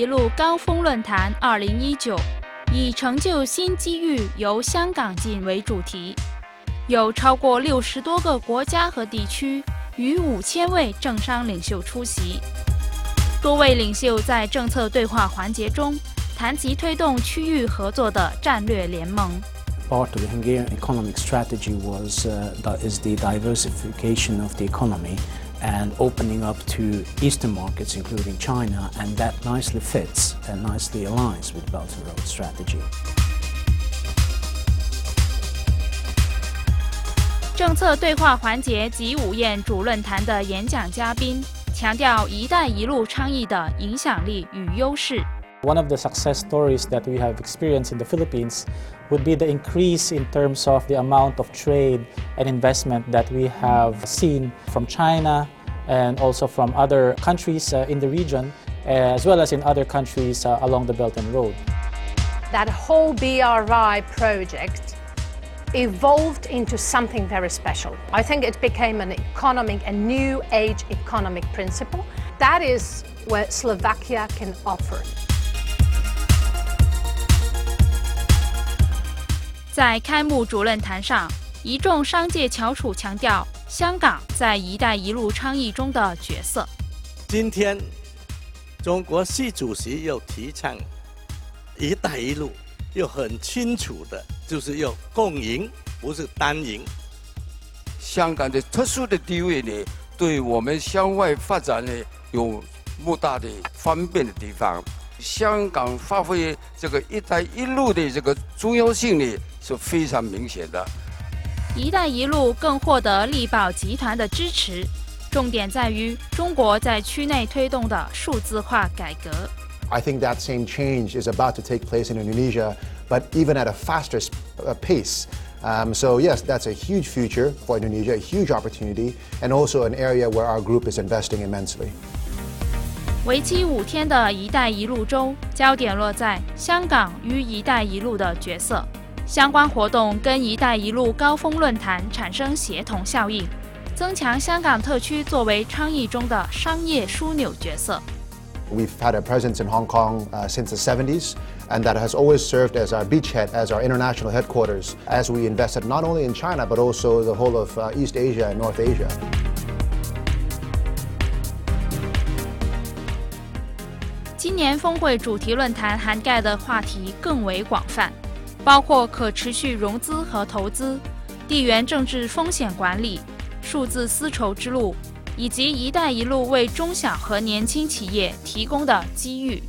一路高峰论坛二零一九以“成就新机遇，由香港进”为主题，有超过六十多个国家和地区与五千位政商领袖出席。多位领袖在政策对话环节中谈及推动区域合作的战略联盟。and opening up to eastern markets, including China, and that nicely fits and nicely aligns with Belt and Road strategy. 政策对话环节及午宴主论坛的演讲嘉宾强调“一带一路”倡议的影响力与优势。one of the success stories that we have experienced in the Philippines would be the increase in terms of the amount of trade and investment that we have seen from China and also from other countries uh, in the region, uh, as well as in other countries uh, along the Belt and Road. That whole BRI project evolved into something very special. I think it became an economic, a new age economic principle. That is what Slovakia can offer. 在开幕主论坛上，一众商界翘楚强调香港在“一带一路”倡议中的角色。今天，中国习主席又提倡“一带一路”，又很清楚的，就是要共赢，不是单赢。香港的特殊的地位呢，对我们向外发展呢，有莫大的方便的地方。香港发挥这个“一带一路”的这个重要性呢。是非常明显的。“一带一路”更获得力宝集团的支持，重点在于中国在区内推动的数字化改革。I think that same change is about to take place in Indonesia, but even at a faster pace. Um, so yes, that's a huge future for Indonesia, a huge opportunity, and also an area where our group is investing immensely. 为期五天的“一带一路”中，焦点落在香港与“一带一路”的角色。相关活动跟“一带一路”高峰论坛产生协同效应，增强香港特区作为倡议中的商业枢纽角色。We've had a presence in Hong Kong since the 70s, and that has always served as our beachhead, as our international headquarters, as we invested not only in China but also the whole of East Asia and North Asia. 今年峰会主题论坛涵盖的话题更为广泛。包括可持续融资和投资、地缘政治风险管理、数字丝绸之路，以及“一带一路”为中小和年轻企业提供的机遇。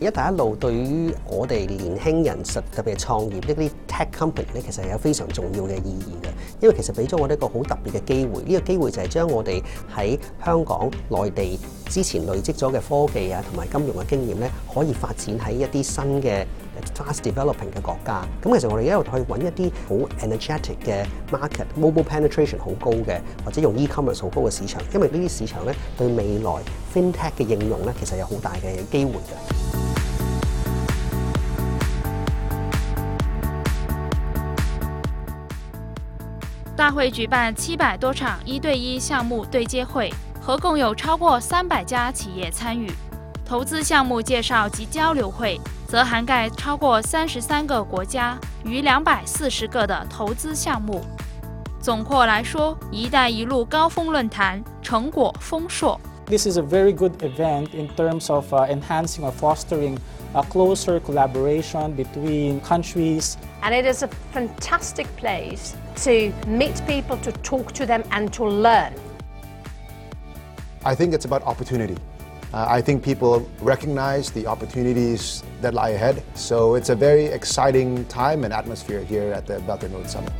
而“一带一路”对于我哋年轻人实特别创业呢啲 tech company 咧，其实有非常重要嘅意义嘅，因为其实俾咗我哋一个好特别嘅机会。呢个机会就系将我哋喺香港、内地之前累积咗嘅科技啊，同埋金融嘅经验咧，可以发展喺一啲新嘅。Fast developing 嘅國家，咁其實我哋一路去揾一啲好 energetic 嘅 market，mobile penetration 好高嘅，或者用 e-commerce 好高嘅市場，因為呢啲市場咧對未來 FinTech 嘅應用咧其實有好大嘅機會嘅。大會舉辦七百多場一對一項目對接會，合共有超過三百家企業參與，投資項目介紹及交流會。则涵盖超过三十三个国家与两百四十个的投资项目。总括来说，“一带一路”高峰论坛成果丰硕。This is a very good event in terms of uh, enhancing or fostering a closer collaboration between countries. And it is a fantastic place to meet people, to talk to them, and to learn. I think it's about opportunity. Uh, I think people recognize the opportunities that lie ahead. So it's a very exciting time and atmosphere here at the Belt and Road Summit.